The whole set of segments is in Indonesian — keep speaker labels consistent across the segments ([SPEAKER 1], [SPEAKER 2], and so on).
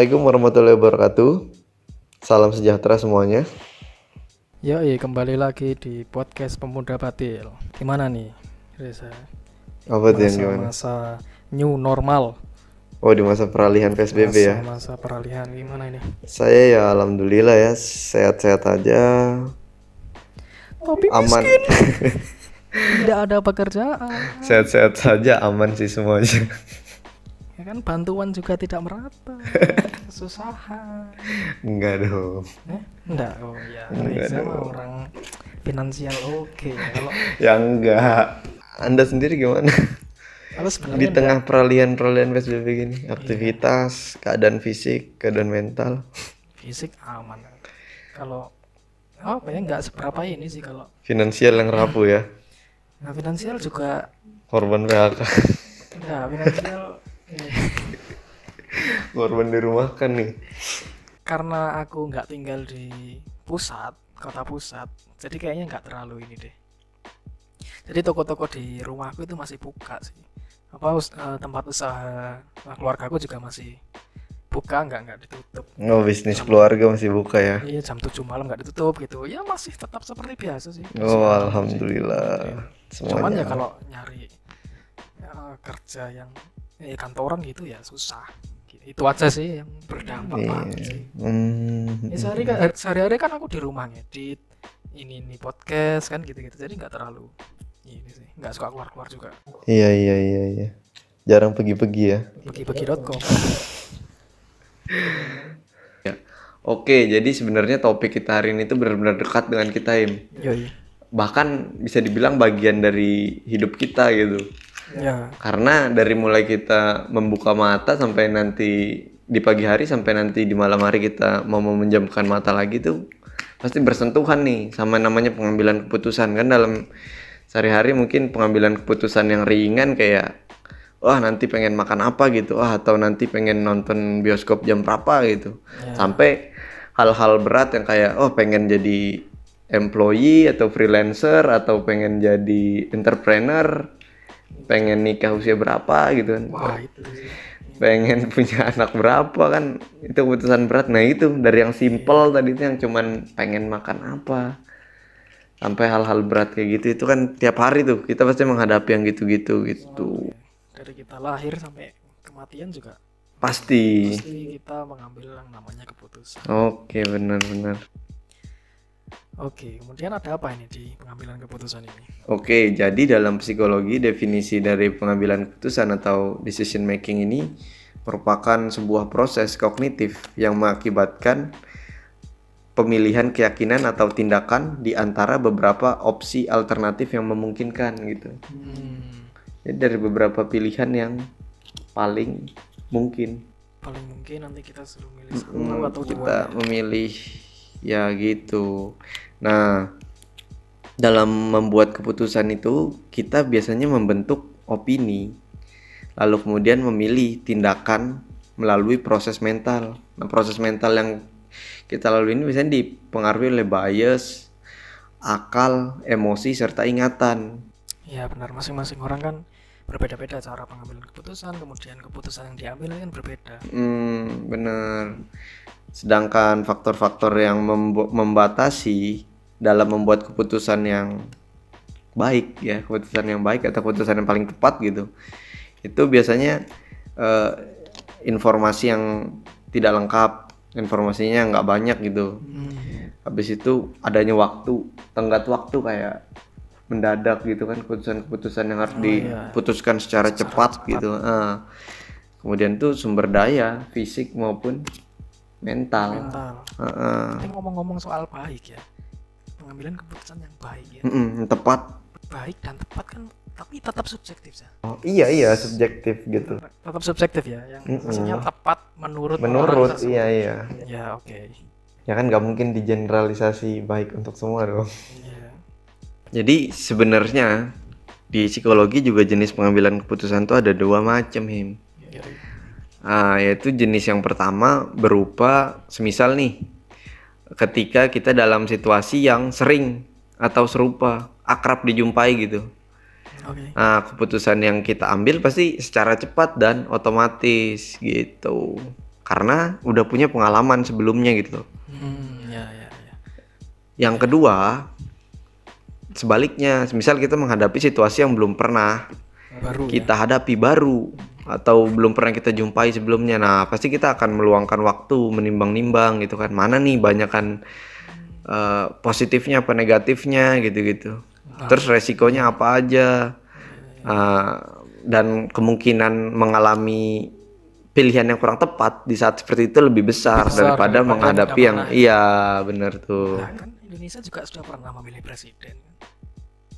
[SPEAKER 1] Assalamualaikum warahmatullahi wabarakatuh. Salam sejahtera semuanya.
[SPEAKER 2] Ya, iya kembali lagi di podcast Pemuda Batil. Gimana nih, Reza?
[SPEAKER 1] Apa tuh yang gimana?
[SPEAKER 2] Masa new normal.
[SPEAKER 1] Oh di masa peralihan PSBB ya.
[SPEAKER 2] Masa peralihan gimana ini?
[SPEAKER 1] Saya ya alhamdulillah ya sehat-sehat aja.
[SPEAKER 2] Tapi
[SPEAKER 1] Aman.
[SPEAKER 2] Tidak ada pekerjaan.
[SPEAKER 1] Sehat-sehat saja aman sih semuanya.
[SPEAKER 2] Ya kan bantuan juga tidak merata. Kesusahan.
[SPEAKER 1] Enggak dong.
[SPEAKER 2] Eh, enggak. Oh ya,
[SPEAKER 1] Enggak
[SPEAKER 2] Reza
[SPEAKER 1] dong.
[SPEAKER 2] orang finansial oke. Kalau
[SPEAKER 1] Ya enggak. Anda sendiri gimana? Di tengah peralihan-peralihan PSBB gini, aktivitas, keadaan fisik, keadaan mental.
[SPEAKER 2] fisik aman. Kalau apa ya nggak seberapa ini sih kalau
[SPEAKER 1] Finansial yang rapuh ya.
[SPEAKER 2] nah finansial juga
[SPEAKER 1] Korban PHK.
[SPEAKER 2] enggak finansial
[SPEAKER 1] Korban dirumahkan nih.
[SPEAKER 2] karena aku nggak tinggal di pusat kota pusat jadi kayaknya nggak terlalu ini deh jadi toko-toko di rumahku itu masih buka sih apa us- eh, tempat usaha nah, keluarga aku juga masih buka nggak nggak ditutup
[SPEAKER 1] Oh bisnis keluarga masih buka ya.
[SPEAKER 2] iya jam 7 malam nggak ditutup gitu ya masih tetap seperti biasa sih Masih
[SPEAKER 1] Oh
[SPEAKER 2] ada sih.
[SPEAKER 1] alhamdulillah.
[SPEAKER 2] cuman
[SPEAKER 1] Semuanya.
[SPEAKER 2] ya kalau nyari ya, kerja yang eh, kantoran gitu ya susah Gitu. itu aja sih yang berdampak
[SPEAKER 1] Iya.
[SPEAKER 2] banget sih
[SPEAKER 1] Hmm.
[SPEAKER 2] Ya, sehari kan sehari-hari kan aku di rumah ngedit ini ini podcast kan gitu-gitu jadi nggak terlalu ini sih nggak suka keluar-keluar juga
[SPEAKER 1] Iya iya iya iya. Jarang pergi-pergi ya.
[SPEAKER 2] bagi-bagi.com
[SPEAKER 1] Ya. Oke, jadi sebenarnya topik kita hari ini tuh benar-benar dekat dengan kita, Im.
[SPEAKER 2] yoi
[SPEAKER 1] Bahkan bisa dibilang bagian dari hidup kita gitu.
[SPEAKER 2] Ya.
[SPEAKER 1] Karena dari mulai kita membuka mata sampai nanti di pagi hari sampai nanti di malam hari kita mau memenjamkan mata lagi tuh pasti bersentuhan nih sama namanya pengambilan keputusan. Kan dalam sehari-hari mungkin pengambilan keputusan yang ringan kayak wah nanti pengen makan apa gitu wah atau nanti pengen nonton bioskop jam berapa gitu.
[SPEAKER 2] Ya.
[SPEAKER 1] sampai hal-hal berat yang kayak oh pengen jadi employee atau freelancer atau pengen jadi entrepreneur pengen nikah usia berapa gitu kan.
[SPEAKER 2] Wah itu
[SPEAKER 1] pengen punya anak berapa kan. Itu keputusan berat. Nah itu dari yang simple tadi itu yang cuman pengen makan apa. Sampai hal-hal berat kayak gitu itu kan tiap hari tuh. Kita pasti menghadapi yang gitu-gitu gitu.
[SPEAKER 2] Dari kita lahir sampai kematian juga
[SPEAKER 1] pasti.
[SPEAKER 2] pasti kita mengambil yang namanya keputusan.
[SPEAKER 1] Oke benar-benar
[SPEAKER 2] oke kemudian ada apa ini di pengambilan keputusan ini?
[SPEAKER 1] Oke, jadi dalam psikologi definisi dari pengambilan keputusan atau decision making ini merupakan sebuah proses kognitif yang mengakibatkan pemilihan keyakinan atau tindakan di antara beberapa opsi alternatif yang memungkinkan gitu.
[SPEAKER 2] hmm,
[SPEAKER 1] Jadi dari beberapa pilihan yang paling mungkin.
[SPEAKER 2] Paling mungkin nanti kita suruh milih satu
[SPEAKER 1] Hmm,
[SPEAKER 2] atau
[SPEAKER 1] kita
[SPEAKER 2] dua
[SPEAKER 1] memilih ya gitu. Nah, dalam membuat keputusan itu kita biasanya membentuk opini, lalu kemudian memilih tindakan melalui proses mental. Nah, proses mental yang kita lalui ini biasanya dipengaruhi oleh bias, akal, emosi serta ingatan.
[SPEAKER 2] ya benar masing-masing orang kan berbeda-beda cara pengambilan keputusan kemudian keputusan yang diambil kan berbeda
[SPEAKER 1] Hmm, bener. Sedangkan faktor-faktor yang membatasi dalam membuat keputusan yang baik ya, keputusan yang baik atau keputusan yang paling tepat gitu. Itu biasanya eh, informasi yang tidak lengkap, informasinya nggak banyak gitu.
[SPEAKER 2] Hmm,
[SPEAKER 1] Habis itu adanya waktu, tenggat waktu kayak mendadak gitu kan keputusan-keputusan yang harus
[SPEAKER 2] Oh, iya.
[SPEAKER 1] diputuskan secara, cepat, gitu. Ah. kemudian tuh sumber daya fisik maupun mental.
[SPEAKER 2] mental
[SPEAKER 1] Heeh.
[SPEAKER 2] Tapi ngomong-ngomong soal baik ya pengambilan keputusan yang baik ya
[SPEAKER 1] Mm-mm, tepat.
[SPEAKER 2] baik dan tepat kan tapi tetap subjektif ya
[SPEAKER 1] Oh, iya iya subjektif gitu.
[SPEAKER 2] tetap subjektif ya yang
[SPEAKER 1] Mm-mm.
[SPEAKER 2] maksudnya tepat menurut
[SPEAKER 1] Menurut iya iya.
[SPEAKER 2] ya oke
[SPEAKER 1] Ya kan nggak mungkin digeneralisasi baik untuk semua dong.
[SPEAKER 2] Iya.
[SPEAKER 1] Jadi sebenarnya di psikologi juga jenis pengambilan keputusan tuh ada dua macam him.
[SPEAKER 2] Iya.
[SPEAKER 1] Ah, yaitu jenis yang pertama berupa semisal nih ketika kita dalam situasi yang sering atau serupa, akrab dijumpai gitu.
[SPEAKER 2] oke
[SPEAKER 1] Nah, keputusan yang kita ambil pasti secara cepat dan otomatis gitu. karena udah punya pengalaman sebelumnya gitu.
[SPEAKER 2] Hmm, ya ya ya.
[SPEAKER 1] Yang kedua, sebaliknya, misal kita menghadapi situasi yang belum pernah
[SPEAKER 2] Baru ya.
[SPEAKER 1] kita hadapi baru atau belum pernah kita jumpai sebelumnya. Nah, pasti kita akan meluangkan waktu menimbang-nimbang gitu kan. Mana nih banyakan eh, positifnya apa negatifnya gitu-gitu. Terus resikonya apa aja. Eh, dan kemungkinan mengalami pilihan yang kurang tepat di saat seperti itu lebih besar,
[SPEAKER 2] Besar
[SPEAKER 1] daripada
[SPEAKER 2] daripada
[SPEAKER 1] menghadapi yang
[SPEAKER 2] pernah.
[SPEAKER 1] iya bener tuh.
[SPEAKER 2] Nah, kan Indonesia juga sudah pernah memilih presiden.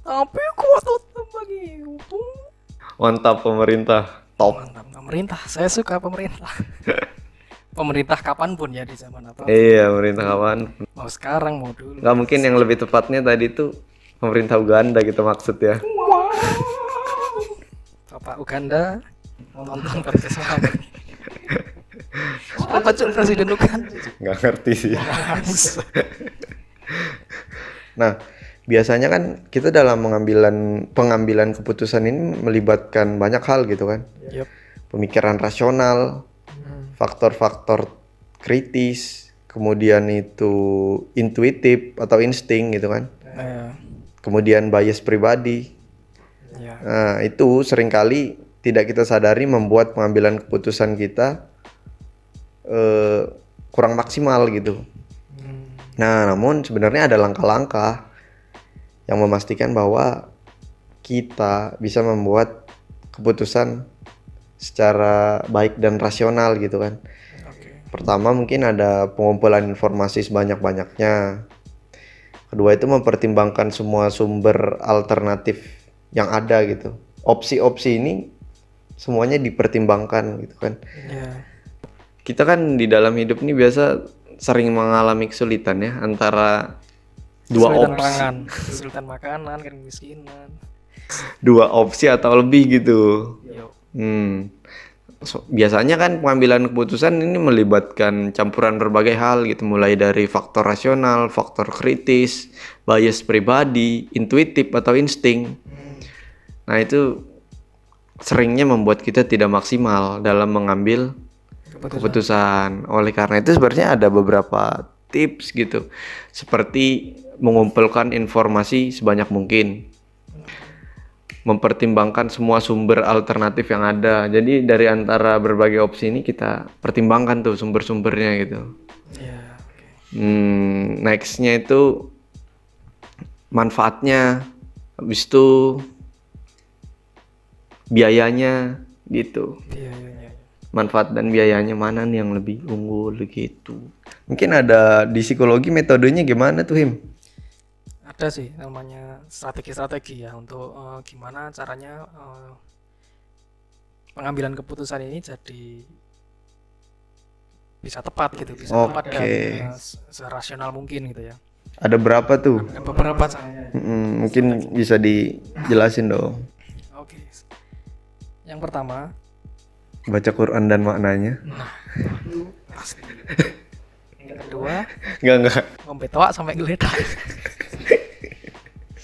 [SPEAKER 2] Tapi kok tetap begitu?
[SPEAKER 1] Mantap pemerintah. Top.
[SPEAKER 2] Mantap pemerintah. Saya suka pemerintah. pemerintah kapan pun ya di zaman apa?
[SPEAKER 1] Iya, pemerintah kawan.
[SPEAKER 2] Mau sekarang mau dulu.
[SPEAKER 1] Nggak mungkin yang lebih tepatnya tadi tuh pemerintah Uganda kita maksud ya.
[SPEAKER 2] Bapak Uganda nonton podcast apa cuy presiden Uganda?
[SPEAKER 1] Nggak ngerti sih. Nah, biasanya kan kita dalam mengambilan pengambilan keputusan ini melibatkan banyak hal gitu kan.
[SPEAKER 2] Yup.
[SPEAKER 1] Pemikiran rasional, faktor-faktor kritis, kemudian itu intuitif atau insting gitu kan.
[SPEAKER 2] Eh,
[SPEAKER 1] Kemudian bias pribadi.
[SPEAKER 2] ya.
[SPEAKER 1] Nah, itu sering kali tidak kita sadari membuat pengambilan keputusan kita eh, kurang maksimal gitu.
[SPEAKER 2] Hmm,
[SPEAKER 1] Nah, namun sebenarnya ada langkah-langkah yang memastikan bahwa kita bisa membuat keputusan secara baik dan rasional gitu kan.
[SPEAKER 2] Oke.
[SPEAKER 1] Pertama mungkin ada pengumpulan informasi sebanyak-banyaknya. Kedua itu mempertimbangkan semua sumber alternatif yang ada gitu. Opsi-opsi ini semuanya dipertimbangkan gitu kan.
[SPEAKER 2] Ya.
[SPEAKER 1] Kita kan di dalam hidup ini biasa sering mengalami kesulitan ya antara dua
[SPEAKER 2] Kesulitan
[SPEAKER 1] opsi,
[SPEAKER 2] pangan, kesulitan makanan, kemiskinan.
[SPEAKER 1] dua opsi atau lebih gitu.
[SPEAKER 2] Yo.
[SPEAKER 1] Hmm. So- biasanya kan pengambilan keputusan ini melibatkan campuran berbagai hal gitu, mulai dari faktor rasional, faktor kritis, bias pribadi, intuitif atau insting. Nah, itu seringnya membuat kita tidak maksimal dalam mengambil
[SPEAKER 2] Keputusan.
[SPEAKER 1] keputusan. Oleh karena itu sebenarnya ada beberapa tips gitu. Seperti mengumpulkan informasi sebanyak mungkin. Mempertimbangkan semua sumber alternatif yang ada. Jadi dari antara berbagai opsi ini kita pertimbangkan tuh sumber-sumbernya gitu.
[SPEAKER 2] Ya. Oke.
[SPEAKER 1] Hmm, nextnya itu manfaatnya. Habis itu biayanya gitu.
[SPEAKER 2] Iya.
[SPEAKER 1] manfaat dan biayanya mana nih yang lebih unggul gitu. Mungkin ada di psikologi metodenya gimana tuh Him?
[SPEAKER 2] Ada sih namanya strategi-strategi ya untuk eh, gimana caranya eh, pengambilan keputusan ini jadi bisa tepat gitu, bisa tepat dan se- serasional mungkin gitu ya.
[SPEAKER 1] Ada berapa tuh?
[SPEAKER 2] Ada beberapa caranya.
[SPEAKER 1] Mm, mungkin bisa dijelasin dong.
[SPEAKER 2] Oke. Yang pertama,
[SPEAKER 1] Baca Quran dan maknanya.
[SPEAKER 2] pasti. Yang kedua,
[SPEAKER 1] Enggak enggak.
[SPEAKER 2] ngombe sampai geledak.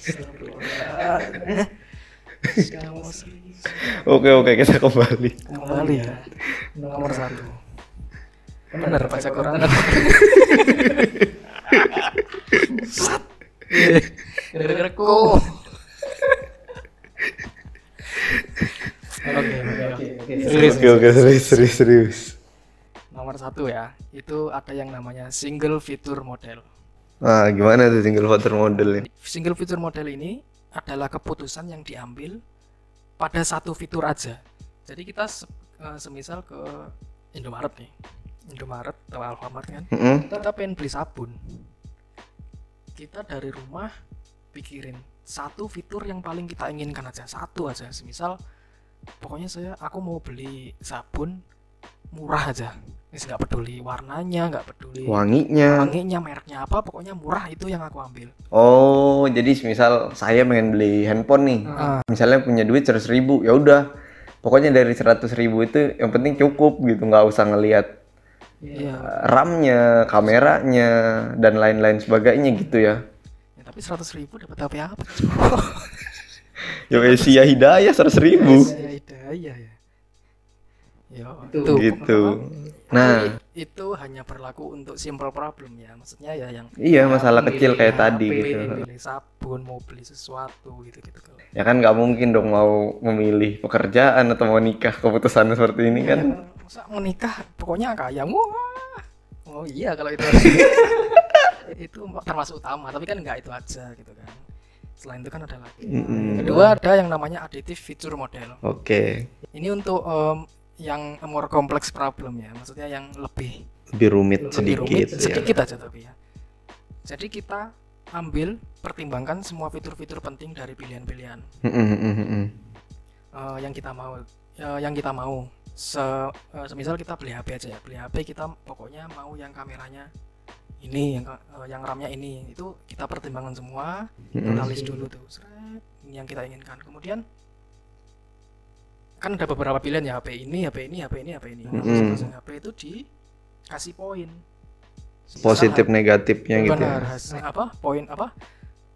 [SPEAKER 1] Oke oke kita kembali.
[SPEAKER 2] Kembali ya. Nomor satu. Benar baca Quran. Sat. Gara-gara kok. Oke, oke, oke, oke. Serius,
[SPEAKER 1] Oke oke serius serius serius.
[SPEAKER 2] Nomor satu ya, itu ada yang namanya single fitur model.
[SPEAKER 1] Nah gimana tuh single voter model ini?
[SPEAKER 2] Single fitur model ini adalah keputusan yang diambil pada satu fitur aja. Jadi kita se- semisal ke Indomaret nih, Indomaret atau Alfamart kan,
[SPEAKER 1] Mm-mm.
[SPEAKER 2] kita pengen beli sabun. Kita dari rumah pikirin satu fitur yang paling kita inginkan aja, satu aja. Semisal pokoknya saya aku mau beli sabun murah aja. Ini nggak peduli warnanya, nggak peduli
[SPEAKER 1] Wanginya.
[SPEAKER 2] wanginya mereknya apa pokoknya murah itu yang aku ambil
[SPEAKER 1] Oh jadi misal saya pengen beli handphone nih.
[SPEAKER 2] Ah.
[SPEAKER 1] Misalnya punya duit seratus ribu, ya udah. Pokoknya dari seratus ribu itu yang penting cukup gitu, nggak usah ngelihat
[SPEAKER 2] iya
[SPEAKER 1] RAM-nya, kameranya, dan lain-lain sebagainya gitu ya.
[SPEAKER 2] ya, tapi seratus ribu dapat apa apa
[SPEAKER 1] Yo Asia Hidayah seratus ribu.
[SPEAKER 2] ya hidayah ya ya itu
[SPEAKER 1] Gitu. Nah,
[SPEAKER 2] Tapi itu hanya berlaku untuk simple problem ya. Maksudnya ya yang
[SPEAKER 1] iya
[SPEAKER 2] ya,
[SPEAKER 1] masalah
[SPEAKER 2] memilih
[SPEAKER 1] kecil kayak
[SPEAKER 2] HP,
[SPEAKER 1] tadi gitu.
[SPEAKER 2] memilih sabun mau beli sesuatu gitu gitu kalau
[SPEAKER 1] Ya kan nggak mungkin dong mau memilih pekerjaan atau mau nikah keputusan seperti ini kan.
[SPEAKER 2] Ya, masa menikah pokoknya kaya wah oh iya kalau itu. Itu termasuk utama tapi kan nggak itu aja gitu kan. Selain itu kan ada lagi.
[SPEAKER 1] Mm-mm.
[SPEAKER 2] kedua ada yang namanya additive feature model.
[SPEAKER 1] Oke,
[SPEAKER 2] ini untuk em, yang more kompleks problem ya. Maksudnya yang lebih
[SPEAKER 1] lebih rumit
[SPEAKER 2] lebih
[SPEAKER 1] sedikit
[SPEAKER 2] rumit
[SPEAKER 1] ya.
[SPEAKER 2] sedikit aja tapi ya. Jadi kita ambil pertimbangkan semua fitur-fitur penting dari pilihan-pilihan.
[SPEAKER 1] Mm-mm, mm-mm.
[SPEAKER 2] eh, yang kita mau eh, yang kita mau. Se eh, semisal kita beli HP aja ya. Beli HP kita pokoknya mau yang kameranya ini yang eh, yang RAM-nya ini. Itu kita pertimbangkan semua kita
[SPEAKER 1] Mm-mm.
[SPEAKER 2] list dulu tuh. Seret, ini yang kita inginkan. Kemudian kan ada beberapa pilihan ya HP ini HP ini HP ini HP ini Nah,
[SPEAKER 1] Mm-mm.
[SPEAKER 2] masing-masing HP itu dikasih poin Semisal
[SPEAKER 1] Positif negatifnya gitu.
[SPEAKER 2] benar
[SPEAKER 1] ya.
[SPEAKER 2] hasil apa poin apa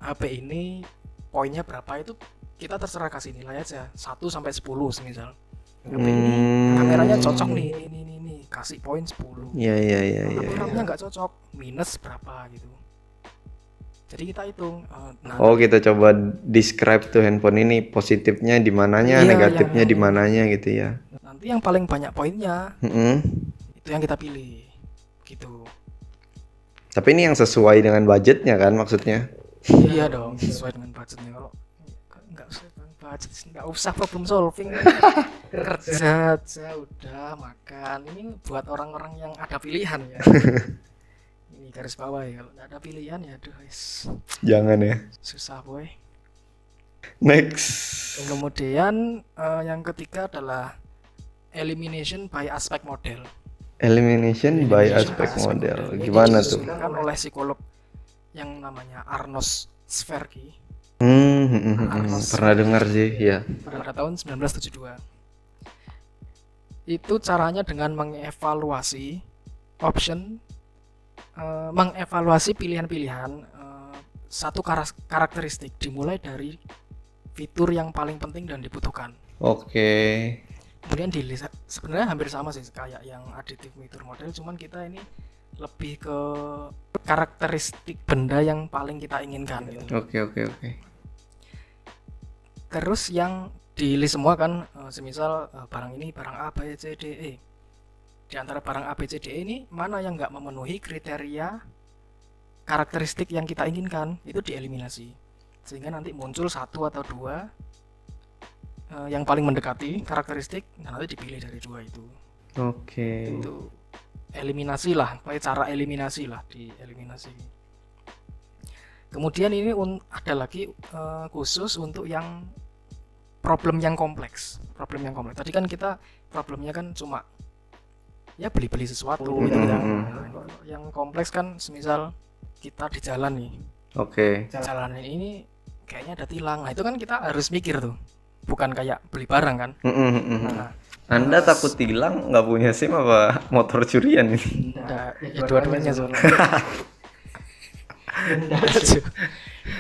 [SPEAKER 2] HP ini poinnya berapa itu kita terserah kasih nilai aja 1 sampai 10 semisal HP ini
[SPEAKER 1] Hmm.
[SPEAKER 2] kameranya cocok nih ini ini ini, ini. kasih poin 10
[SPEAKER 1] Iya iya iya iya.
[SPEAKER 2] tapi
[SPEAKER 1] iya.
[SPEAKER 2] Nggak cocok minus berapa gitu jadi kita hitung nah
[SPEAKER 1] Oh kita coba describe tuh handphone ini positifnya di mananya,
[SPEAKER 2] Iya,
[SPEAKER 1] negatifnya di mananya gitu ya.
[SPEAKER 2] nanti yang paling banyak poinnya
[SPEAKER 1] Mm-mm.
[SPEAKER 2] itu yang kita pilih gitu
[SPEAKER 1] Tapi ini yang sesuai dengan budgetnya kan maksudnya.
[SPEAKER 2] iya dong sesuai dengan budgetnya kalau nggak usah dengan budget nggak usah problem solving kerja aja udah makan ini buat orang-orang yang ada pilihan ya ini garis bawah ya kalau nggak ada pilihan ya aduh wis,
[SPEAKER 1] Jangan ya.
[SPEAKER 2] susah boy
[SPEAKER 1] Next.
[SPEAKER 2] kemudian eh, yang ketiga adalah elimination by aspect model
[SPEAKER 1] Elimination by
[SPEAKER 2] Elimination
[SPEAKER 1] aspect
[SPEAKER 2] by
[SPEAKER 1] model.
[SPEAKER 2] Ini
[SPEAKER 1] Gimana tuh?
[SPEAKER 2] disusunkan oleh psikolog yang namanya Arnos Sverki
[SPEAKER 1] Hmm, hmm, hmm, hmm.
[SPEAKER 2] Arnos.
[SPEAKER 1] pernah dengar sih, ya.
[SPEAKER 2] pada tahun 1972. Itu caranya dengan mengevaluasi option, eh, mengevaluasi pilihan-pilihan eh, satu karas- karakteristik dimulai dari fitur yang paling penting dan dibutuhkan.
[SPEAKER 1] Oke.
[SPEAKER 2] Kemudian di sebenarnya hampir sama sih kayak yang additive feature model, cuman kita ini lebih ke karakteristik benda yang paling kita inginkan gitu.
[SPEAKER 1] Oke, oke, oke.
[SPEAKER 2] terus yang di list semua kan eh, semisal barang ini barang A B C D E di antara barang A B C D E ini mana yang nggak memenuhi kriteria karakteristik yang kita inginkan? Itu dieliminasi. Sehingga nanti muncul satu atau dua eh, yang paling mendekati karakteristik dan nanti dipilih dari dua itu.
[SPEAKER 1] Oke.
[SPEAKER 2] itu eliminasi lah cara eliminasi lah di eliminasi kemudian ini ada lagi eh, khusus untuk yang problem yang kompleks problem yang kompleks. Tadi kan kita problemnya kan cuma ya beli-beli sesuatu gitu
[SPEAKER 1] Hmm,
[SPEAKER 2] yang
[SPEAKER 1] hmm,
[SPEAKER 2] yang kompleks kan semisal kita di jalan nih.
[SPEAKER 1] Oke.
[SPEAKER 2] jalan ini kayaknya ada tilang. Nah itu kan kita harus mikir tuh. Bukan kayak beli barang kan.
[SPEAKER 1] Mm, mm, mm, mm.
[SPEAKER 2] nah
[SPEAKER 1] Anda takut hilang nggak punya SIM apa motor curian ini?
[SPEAKER 2] ada ya, dua-duanya soalnya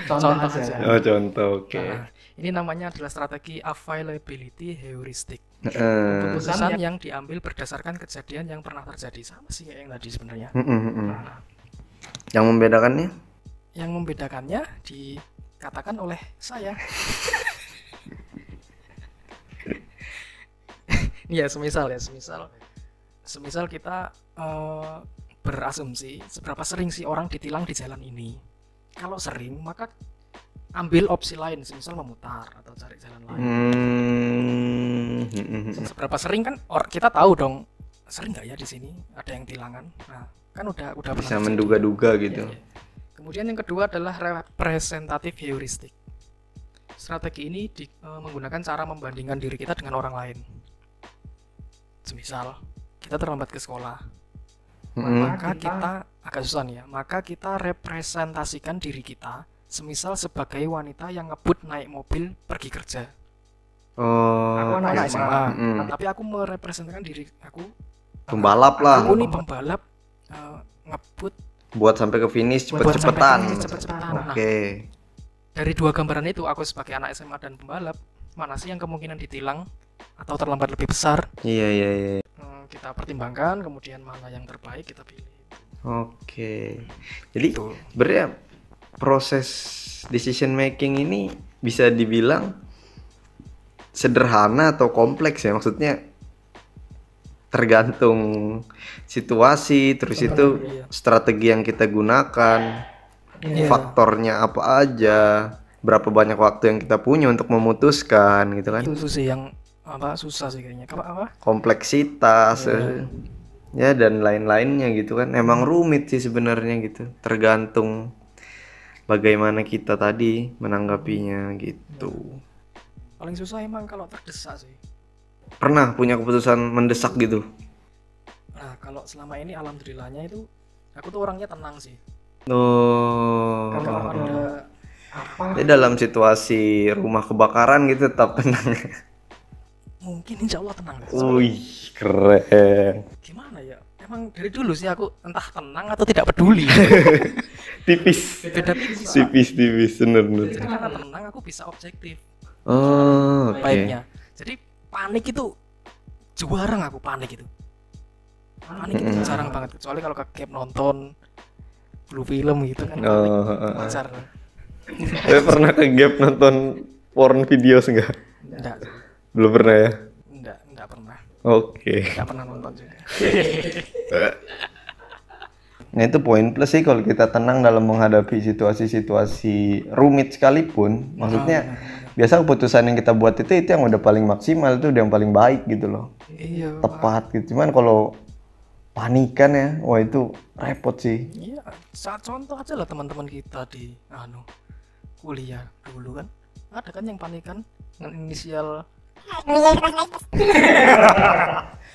[SPEAKER 2] contoh aja.
[SPEAKER 1] Oh contoh, oke.
[SPEAKER 2] Nah, ini namanya adalah strategi availability heuristic.
[SPEAKER 1] Heeh.
[SPEAKER 2] Keputusan yang diambil berdasarkan kejadian yang pernah terjadi sama sih yang tadi sebenarnya.
[SPEAKER 1] Mm, mm, mm, mm. Yang membedakannya?
[SPEAKER 2] Yang membedakannya dikatakan oleh saya. Iya, semisal ya, semisal semisal kita eh, berasumsi seberapa sering sih orang ditilang di jalan ini. Kalau sering, maka ambil opsi lain, semisal memutar atau cari jalan lain.
[SPEAKER 1] Hmm. Mm, mm, mm.
[SPEAKER 2] seberapa sering kan or kita tahu dong sering nggak ya di sini ada yang tilangan? Nah kan udah udah
[SPEAKER 1] Bisa menduga-duga gitu.
[SPEAKER 2] iya. kemudian yang kedua adalah representatif heuristik. Strategi ini di- eh, menggunakan cara membandingkan diri kita dengan orang lain. Semisal kita terlambat ke sekolah.
[SPEAKER 1] Mm,
[SPEAKER 2] maka kita agak susah nih ya maka kita representasikan diri kita semisal sebagai wanita yang ngebut naik mobil pergi kerja
[SPEAKER 1] Oh.
[SPEAKER 2] aku anak. SMA
[SPEAKER 1] Mm,
[SPEAKER 2] tapi aku merepresentasikan diri aku
[SPEAKER 1] Pembalap lah.
[SPEAKER 2] aku nih pembalap eh, ngebut
[SPEAKER 1] Buat sampai ke finish
[SPEAKER 2] Buat sampai
[SPEAKER 1] cepet-cepetan.
[SPEAKER 2] ke finish cepet-cepetan. Nah.
[SPEAKER 1] Oke.
[SPEAKER 2] dari dua gambaran itu aku sebagai anak SMA dan pembalap mana sih yang kemungkinan ditilang atau terlambat lebih besar
[SPEAKER 1] Iya iya iya.
[SPEAKER 2] Hmm, kita pertimbangkan kemudian mana yang terbaik kita pilih
[SPEAKER 1] Oke. Jadi
[SPEAKER 2] Gitu.
[SPEAKER 1] sebenarnya proses decision making ini bisa dibilang sederhana atau kompleks ya. Maksudnya tergantung situasi terus itu
[SPEAKER 2] iya.
[SPEAKER 1] strategi yang kita gunakan
[SPEAKER 2] Iya.
[SPEAKER 1] faktornya apa aja berapa banyak waktu yang kita punya untuk memutuskan gitu kan.
[SPEAKER 2] Itu sih yang apa susah sih kayaknya. Apa apa?
[SPEAKER 1] Kompleksitas eh, ya dan lain-lainnya gitu kan. Emang rumit sih sebenarnya gitu. Tergantung bagaimana kita tadi menanggapinya gitu
[SPEAKER 2] paling susah emang kalau terdesak sih.
[SPEAKER 1] Pernah punya keputusan mendesak gitu?
[SPEAKER 2] Nah kalau selama ini alhamdulillahnya itu aku tuh orangnya tenang sih.
[SPEAKER 1] Oh.
[SPEAKER 2] Kalau ada apa?
[SPEAKER 1] Jadi dalam situasi rumah kebakaran gitu tetap tenang.
[SPEAKER 2] Mungkin insya Allah tenang
[SPEAKER 1] wih keren.
[SPEAKER 2] Gimana ya? Emang dari dulu sih aku entah tenang atau tidak peduli.
[SPEAKER 1] Tipis.
[SPEAKER 2] Beda tipis
[SPEAKER 1] tipis tipis. Bener bener.
[SPEAKER 2] Jadi karena tenang aku bisa objektif
[SPEAKER 1] oh oke.
[SPEAKER 2] jadi panik itu jarang aku panik itu. Panik itu
[SPEAKER 1] Mm-mm.
[SPEAKER 2] jarang banget. Kecuali kalau ke cap nonton blue film gitu kan
[SPEAKER 1] oh
[SPEAKER 2] wajar.
[SPEAKER 1] Saya pernah ke gap nonton porn videos enggak
[SPEAKER 2] enggak
[SPEAKER 1] belum pernah ya?
[SPEAKER 2] Enggak enggak pernah.
[SPEAKER 1] Oke.
[SPEAKER 2] Enggak pernah nonton juga.
[SPEAKER 1] Nah itu poin plus sih kalau kita tenang dalam menghadapi situasi-situasi rumit sekalipun. Maksudnya biasa keputusan yang kita buat itu itu yang udah paling maksimal itu udah yang paling baik gitu loh.
[SPEAKER 2] iya
[SPEAKER 1] Tepat gitu. Cuman kalau panikan ya, wah itu repot sih.
[SPEAKER 2] iya saat contoh aja lah teman-teman kita di anu kuliah dulu kan ada kan yang panikan dengan inisial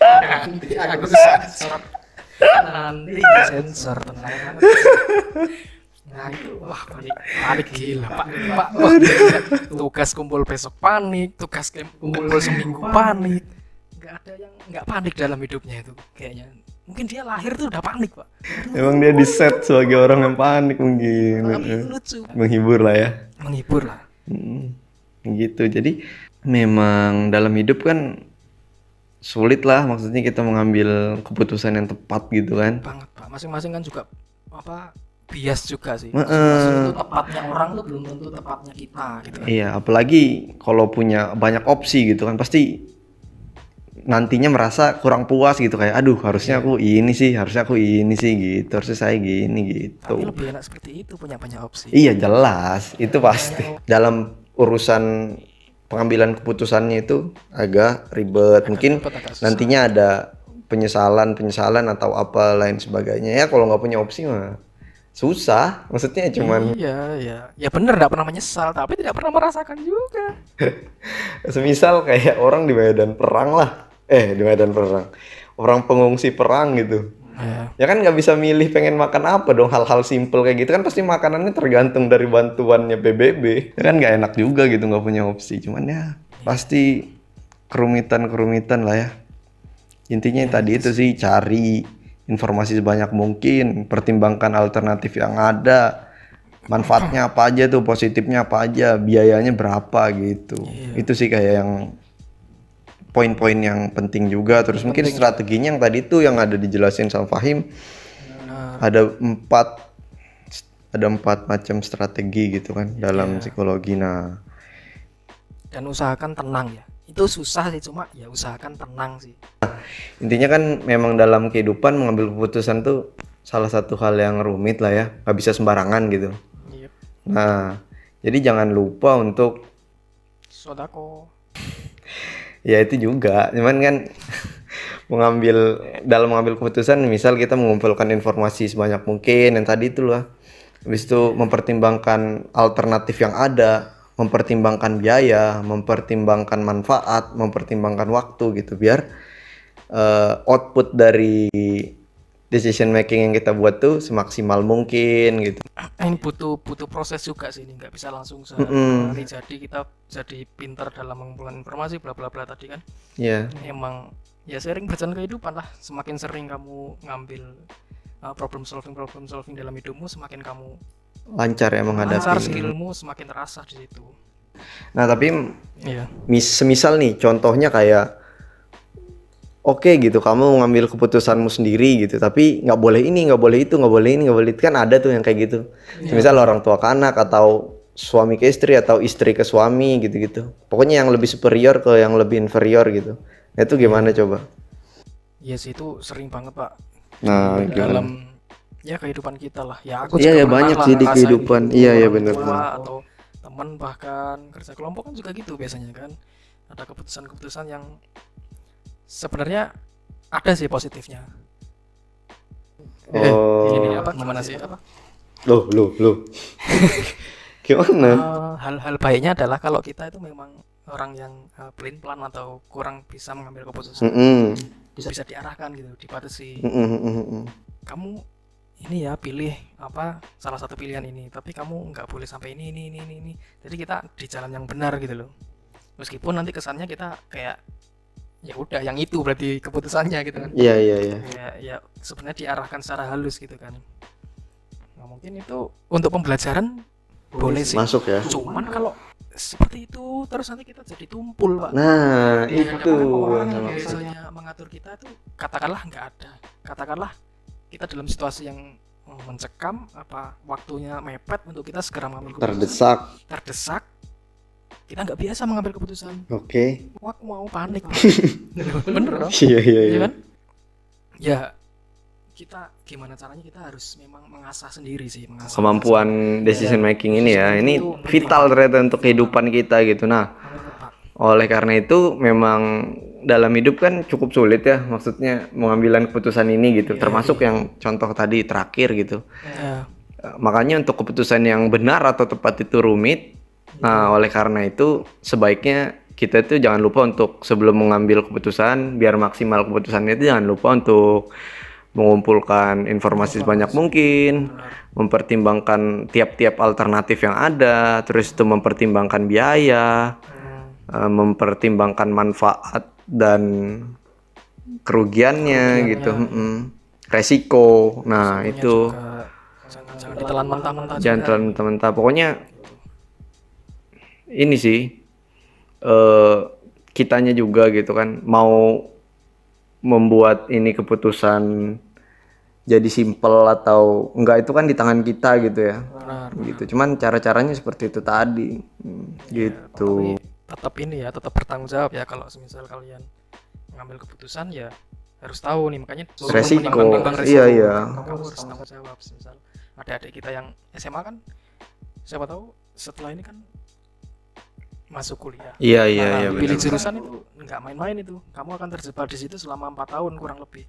[SPEAKER 2] nanti aku sensor nanti sensor tenang. Nah itu wah panik panik gila pak. Pak wah, gila. tugas kumpul besok panik tugas kumpul seminggu panik. nggak ada yang nggak panik dalam hidupnya itu kayaknya. Mungkin dia lahir tuh udah panik pak.
[SPEAKER 1] Emang dia di set sebagai orang yang panik mungkin.
[SPEAKER 2] lucu.
[SPEAKER 1] Menghibur lah ya.
[SPEAKER 2] menghibur lah.
[SPEAKER 1] Hmm, gitu. Jadi memang dalam hidup kan sulit lah maksudnya kita mengambil keputusan yang tepat gitu kan.
[SPEAKER 2] banget pak. Masing-masing kan juga apa bias juga sih masing-masing itu tepatnya orang tuh belum tentu tepatnya kita gitu
[SPEAKER 1] Iya, apalagi kalau punya banyak opsi gitu kan pasti nantinya merasa kurang puas gitu kayak aduh harusnya aku ini sih, harusnya aku ini sih gitu, harusnya saya gini
[SPEAKER 2] tapi
[SPEAKER 1] gitu.
[SPEAKER 2] lebih enak seperti itu punya banyak opsi
[SPEAKER 1] Iya, jelas, itu pasti. Dalam urusan pengambilan keputusannya itu agak ribet. Mungkin
[SPEAKER 2] ribet, agak
[SPEAKER 1] nantinya ada penyesalan-penyesalan atau apa lain sebagainya. Ya kalau nggak punya opsi mah susah. Maksudnya cuman
[SPEAKER 2] iya iya ya bener nggak pernah menyesal tapi tidak pernah merasakan juga
[SPEAKER 1] semisal kayak orang di medan perang lah. Eh, di medan perang. Orang pengungsi perang gitu.
[SPEAKER 2] ya
[SPEAKER 1] Ya kan nggak bisa milih pengen makan apa dong hal-hal simple kayak gitu kan pasti makanannya tergantung dari bantuannya PBB. Ya kan nggak enak juga gitu nggak punya opsi. Cuman ya pasti kerumitan-kerumitan lah ya. Intinya yang tadi itu sih cari informasi sebanyak mungkin, pertimbangkan alternatif yang ada, manfaatnya apa aja tuh, positifnya apa aja, biayanya berapa gitu. Itu sih kayak yang poin-poin yang penting juga. Terus mungkin strateginya yang tadi tuh yang ada dijelasin sama Fahim
[SPEAKER 2] nah,
[SPEAKER 1] ada empat ada empat macam strategi gitu kan dalam psikologi. Nah,
[SPEAKER 2] dan usahakan tenang ya itu susah sih cuma ya usahakan tenang sih.
[SPEAKER 1] Intinya kan memang dalam kehidupan mengambil keputusan tuh salah satu hal yang rumit lah ya, nggak bisa sembarangan gitu.
[SPEAKER 2] Yep.
[SPEAKER 1] Nah, jadi jangan lupa untuk
[SPEAKER 2] sodako.
[SPEAKER 1] Ya itu juga, cuman kan mengambil dalam mengambil keputusan misal kita mengumpulkan informasi sebanyak mungkin yang tadi itu lah. Habis itu mempertimbangkan alternatif yang ada mempertimbangkan biaya mempertimbangkan manfaat mempertimbangkan waktu gitu biar eh, output dari decision making yang kita buat tuh semaksimal mungkin gitu.
[SPEAKER 2] Ini butuh butuh proses juga sih ini nggak bisa langsung sehari
[SPEAKER 1] Mm-mm.
[SPEAKER 2] hari jadi kita jadi pintar dalam mengumpulkan informasi bla bla bla tadi kan.
[SPEAKER 1] Ya
[SPEAKER 2] emang ya sering berjalan kehidupan lah. Semakin sering kamu ngambil uh, problem solving problem solving dalam hidupmu semakin kamu
[SPEAKER 1] lancar ya menghadapi.
[SPEAKER 2] Lancar skillmu semakin terasa di situ.
[SPEAKER 1] Nah tapi
[SPEAKER 2] iya.
[SPEAKER 1] mis semisal nih contohnya kayak oke gitu kamu ngambil keputusanmu sendiri gitu tapi nggak boleh ini nggak boleh itu nggak boleh ini nggak boleh itu. Kan ada tuh yang kayak gitu. Misal orang tua ke anak atau suami ke istri atau istri ke suami gitu-gitu. Pokoknya yang lebih superior ke yang lebih inferior gitu. Nah, itu gimana coba?
[SPEAKER 2] Iya sih itu sering banget pak.
[SPEAKER 1] Nah gimana?
[SPEAKER 2] dalam ya kehidupan kita lah. Ya aku
[SPEAKER 1] Iya,
[SPEAKER 2] juga
[SPEAKER 1] ya, banyak sih di kehidupan.
[SPEAKER 2] gitu,
[SPEAKER 1] Iya, iya, bener,
[SPEAKER 2] tua
[SPEAKER 1] bener.
[SPEAKER 2] atau teman bahkan kerja kelompok kan juga gitu biasanya kan. Ada keputusan-keputusan yang sebenarnya ada sih positifnya.
[SPEAKER 1] Oh.
[SPEAKER 2] ini apa gimana sih? Apa?
[SPEAKER 1] Loh loh loh. Gimana?
[SPEAKER 2] Eh, hal-hal baiknya adalah kalau kita itu memang orang yang uh, pelin pelan atau kurang bisa mengambil keputusan.
[SPEAKER 1] Mm-mm.
[SPEAKER 2] bisa bisa diarahkan gitu dibatasi.
[SPEAKER 1] Mm-mm, mm-mm.
[SPEAKER 2] kamu ini ya pilih apa salah satu pilihan ini. Tapi kamu nggak boleh sampai ini ini ini ini ini. Jadi kita di jalan yang benar gitu loh. Meskipun nanti kesannya kita kayak ya udah yang itu berarti keputusannya gitu kan.
[SPEAKER 1] Iya iya iya.
[SPEAKER 2] Ya ya sebenarnya diarahkan secara halus gitu kan. Nah mungkin itu untuk pembelajaran boleh sih.
[SPEAKER 1] Masuk ya.
[SPEAKER 2] Cuman kalau seperti itu terus nanti kita jadi tumpul pak.
[SPEAKER 1] Nah
[SPEAKER 2] Ya,
[SPEAKER 1] itu.
[SPEAKER 2] orang yang biasanya mengatur kita itu katakanlah nggak ada. Katakanlah kita dalam situasi yang eh, mencekam apa waktunya mepet untuk kita segera mengambil keputusan.
[SPEAKER 1] Terdesak.
[SPEAKER 2] Terdesak. Kita nggak biasa mengambil keputusan.
[SPEAKER 1] Oke.
[SPEAKER 2] Wah aku mau panik bener dong.
[SPEAKER 1] Iya iya
[SPEAKER 2] Iya.
[SPEAKER 1] Iya
[SPEAKER 2] kan? Ya kita gimana caranya kita harus memang mengasah sendiri sih mengasah
[SPEAKER 1] kemampuan decision making ini ya. Ini vital ternyata untuk kehidupan kita gitu. Nah oleh karena itu memang dalam hidup kan cukup sulit ya maksudnya mengambil keputusan ini gitu. Termasuk yang contoh tadi terakhir gitu.
[SPEAKER 2] Ya,
[SPEAKER 1] Eh, makanya untuk keputusan yang benar atau tepat itu rumit. Nah oleh karena itu sebaiknya kita itu jangan lupa untuk sebelum mengambil keputusan biar maksimal keputusannya itu jangan lupa untuk mengumpulkan informasi sebanyak mungkin mempertimbangkan tiap-tiap alternatif yang ada terus itu mempertimbangkan biaya
[SPEAKER 2] hmm,
[SPEAKER 1] eh, mempertimbangkan manfaat dan kerugiannya gitu mm-mm. resiko. Nah
[SPEAKER 2] Pokoknya
[SPEAKER 1] itu.
[SPEAKER 2] jangan, jangan ditelan mentah-mentah
[SPEAKER 1] jangan terlalu mentah-mentah. Pokoknya ini sih eh kitanya juga gitu kan mau membuat ini keputusan jadi simpel atau enggak itu kan di tangan kita gitu ya.
[SPEAKER 2] Benar.
[SPEAKER 1] gitu. Cuman cara-caranya seperti itu tadi. Hmm, gitu.
[SPEAKER 2] Tapi tetap ini ya tetap bertanggung jawab ya. Kalau semisal kalian mengambil keputusan ya harus tahu nih. Makanya selalu
[SPEAKER 1] Resiko.
[SPEAKER 2] resiko.
[SPEAKER 1] Iya, iya.
[SPEAKER 2] kamu harus tanggung jawab misal ada adik kita yang SMA kan siapa tahu setelah ini kan masuk kuliah.
[SPEAKER 1] Iya iya
[SPEAKER 2] Nah,
[SPEAKER 1] iya
[SPEAKER 2] pilih
[SPEAKER 1] benar.
[SPEAKER 2] jurusan itu nggak main-main itu. Kamu akan terjebak di situ selama empat tahun kurang lebih.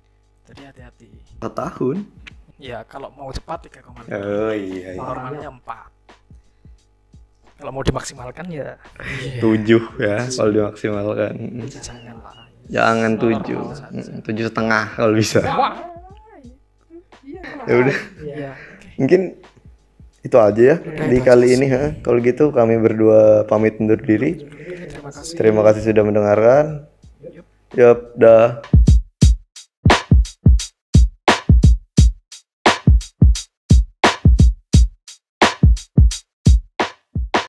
[SPEAKER 2] Jadi hati-hati.
[SPEAKER 1] Empat tahun?
[SPEAKER 2] Ya kalau mau cepat tiga koma
[SPEAKER 1] oh iya, iya.
[SPEAKER 2] normalnya empat kalau mau dimaksimalkan ya
[SPEAKER 1] tujuh ya kalau dimaksimalkan.
[SPEAKER 2] Jangan
[SPEAKER 1] tujuh. tujuh setengah kalau bisa. Ya udah.
[SPEAKER 2] Iya.
[SPEAKER 1] mungkin itu aja ya di kali ini ha. kalau gitu kami berdua pamit undur diri.
[SPEAKER 2] Terima kasih.
[SPEAKER 1] terima kasih sudah mendengarkan. Yap dah